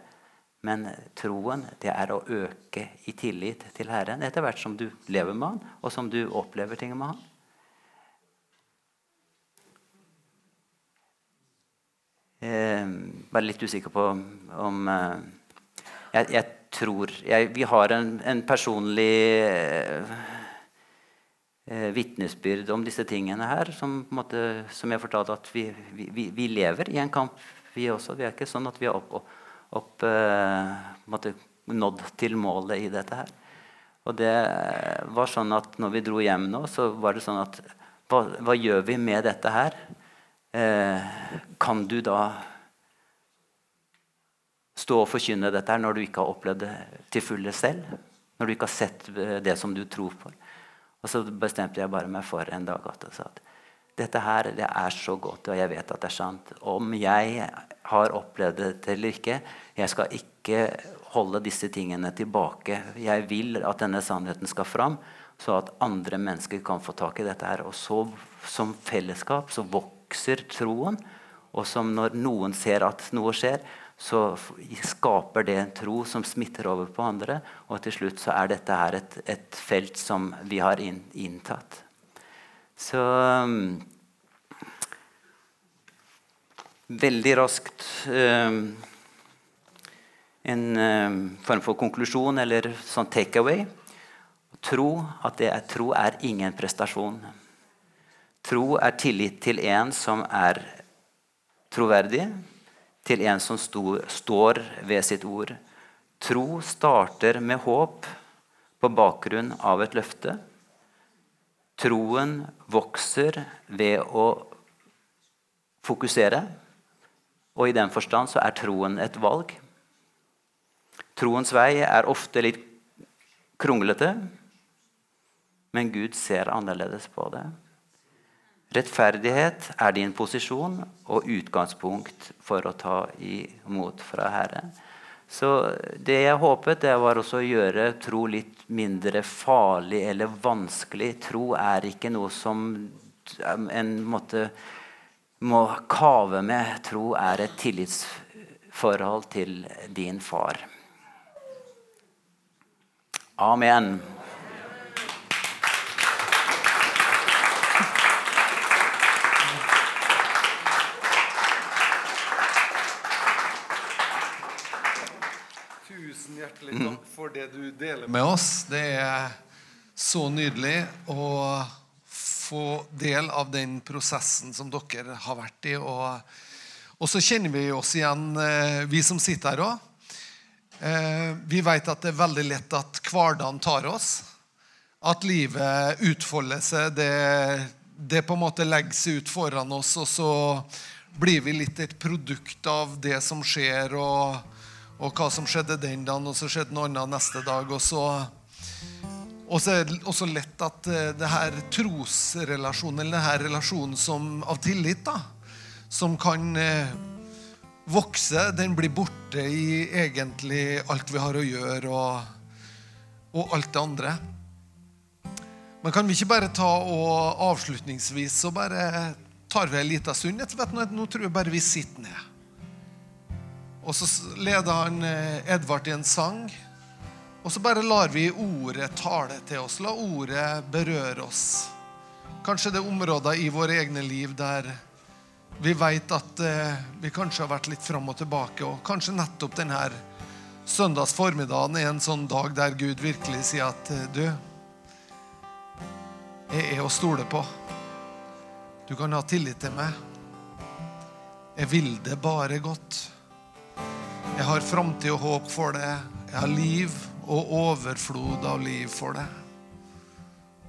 Men troen det er å øke i tillit til Herren etter hvert som du lever med Han, og som du opplever ting med Han. Eh, bare litt usikker på om eh, jeg, jeg tror jeg, Vi har en, en personlig eh, eh, vitnesbyrd om disse tingene her. Som, måte, som jeg fortalte at vi, vi, vi, lever i en kamp, vi også. Vi er ikke sånn at vi har opp, opp, eh, nådd til målet i dette her. Og det var sånn at når vi dro hjem nå, så var det sånn at Hva, hva gjør vi med dette her? Eh, kan du da stå og forkynne dette her når du ikke har opplevd det til fulle selv? Når du ikke har sett det som du tror på? Og så bestemte jeg bare meg for en dag at at dette her det er så godt, og jeg vet at det er sant. Om jeg har opplevd det eller ikke, jeg skal ikke holde disse tingene tilbake. Jeg vil at denne sannheten skal fram, så at andre mennesker kan få tak i dette. her. Og så som fellesskap så vokser troen. Og som når noen ser at noe skjer, så skaper det en tro som smitter over på andre. Og til slutt så er dette her et, et felt som vi har inn, inntatt. Så um, Veldig raskt um, en um, form for konklusjon eller sånn takeaway. Tro at det er, tro er ingen prestasjon. Tro er tillit til en som er troverdig til en som sto, står ved sitt ord. Tro starter med håp på bakgrunn av et løfte. Troen vokser ved å fokusere, og i den forstand så er troen et valg. Troens vei er ofte litt kronglete, men Gud ser annerledes på det. Rettferdighet er din posisjon og utgangspunkt for å ta imot fra Herren. Så det jeg håpet, det var også å gjøre tro litt mindre farlig eller vanskelig. Tro er ikke noe som en måte må kave med. Tro er et tillitsforhold til din far. Amen. Tusen hjertelig takk for det du deler med oss. Det er så nydelig å få del av den prosessen som dere har vært i. Og, og så kjenner vi oss igjen, eh, vi som sitter her òg. Eh, vi vet at det er veldig lett at hverdagen tar oss. At livet utfolder seg. Det, det på en måte legger seg ut foran oss, og så blir vi litt et produkt av det som skjer. og og hva som skjedde den dagen, og så skjedde noe annet neste dag. Og så, og så er det også lett at uh, det her trosrelasjonen, eller denne relasjonen som, av tillit, da, som kan uh, vokse, den blir borte i egentlig alt vi har å gjøre, og, og alt det andre. Men kan vi ikke bare ta og avslutningsvis så bare tar vi en liten stund? Nå tror jeg bare vi sitter ned. Og så leder han eh, Edvard i en sang. Og så bare lar vi ordet tale til oss. La ordet berøre oss. Kanskje det er områder i våre egne liv der vi vet at eh, vi kanskje har vært litt fram og tilbake. Og kanskje nettopp denne søndags formiddagen er en sånn dag der Gud virkelig sier at eh, du, jeg er å stole på. Du kan ha tillit til meg. Jeg vil det bare godt. Jeg har framtid og håp for det. Jeg har liv og overflod av liv for det.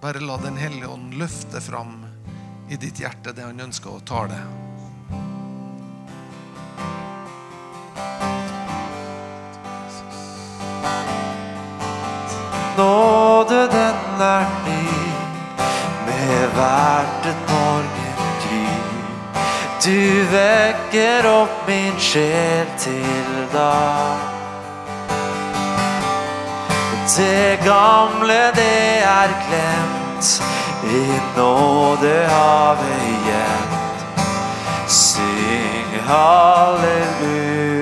Bare la Den hellige ånd løfte fram i ditt hjerte det han ønsker å tale. Nåde, den er ny med hvert et morgengry. Du vekker opp min sjel til dag. Det gamle, det er glemt. I nådehavet gjemt. Syng halleluja.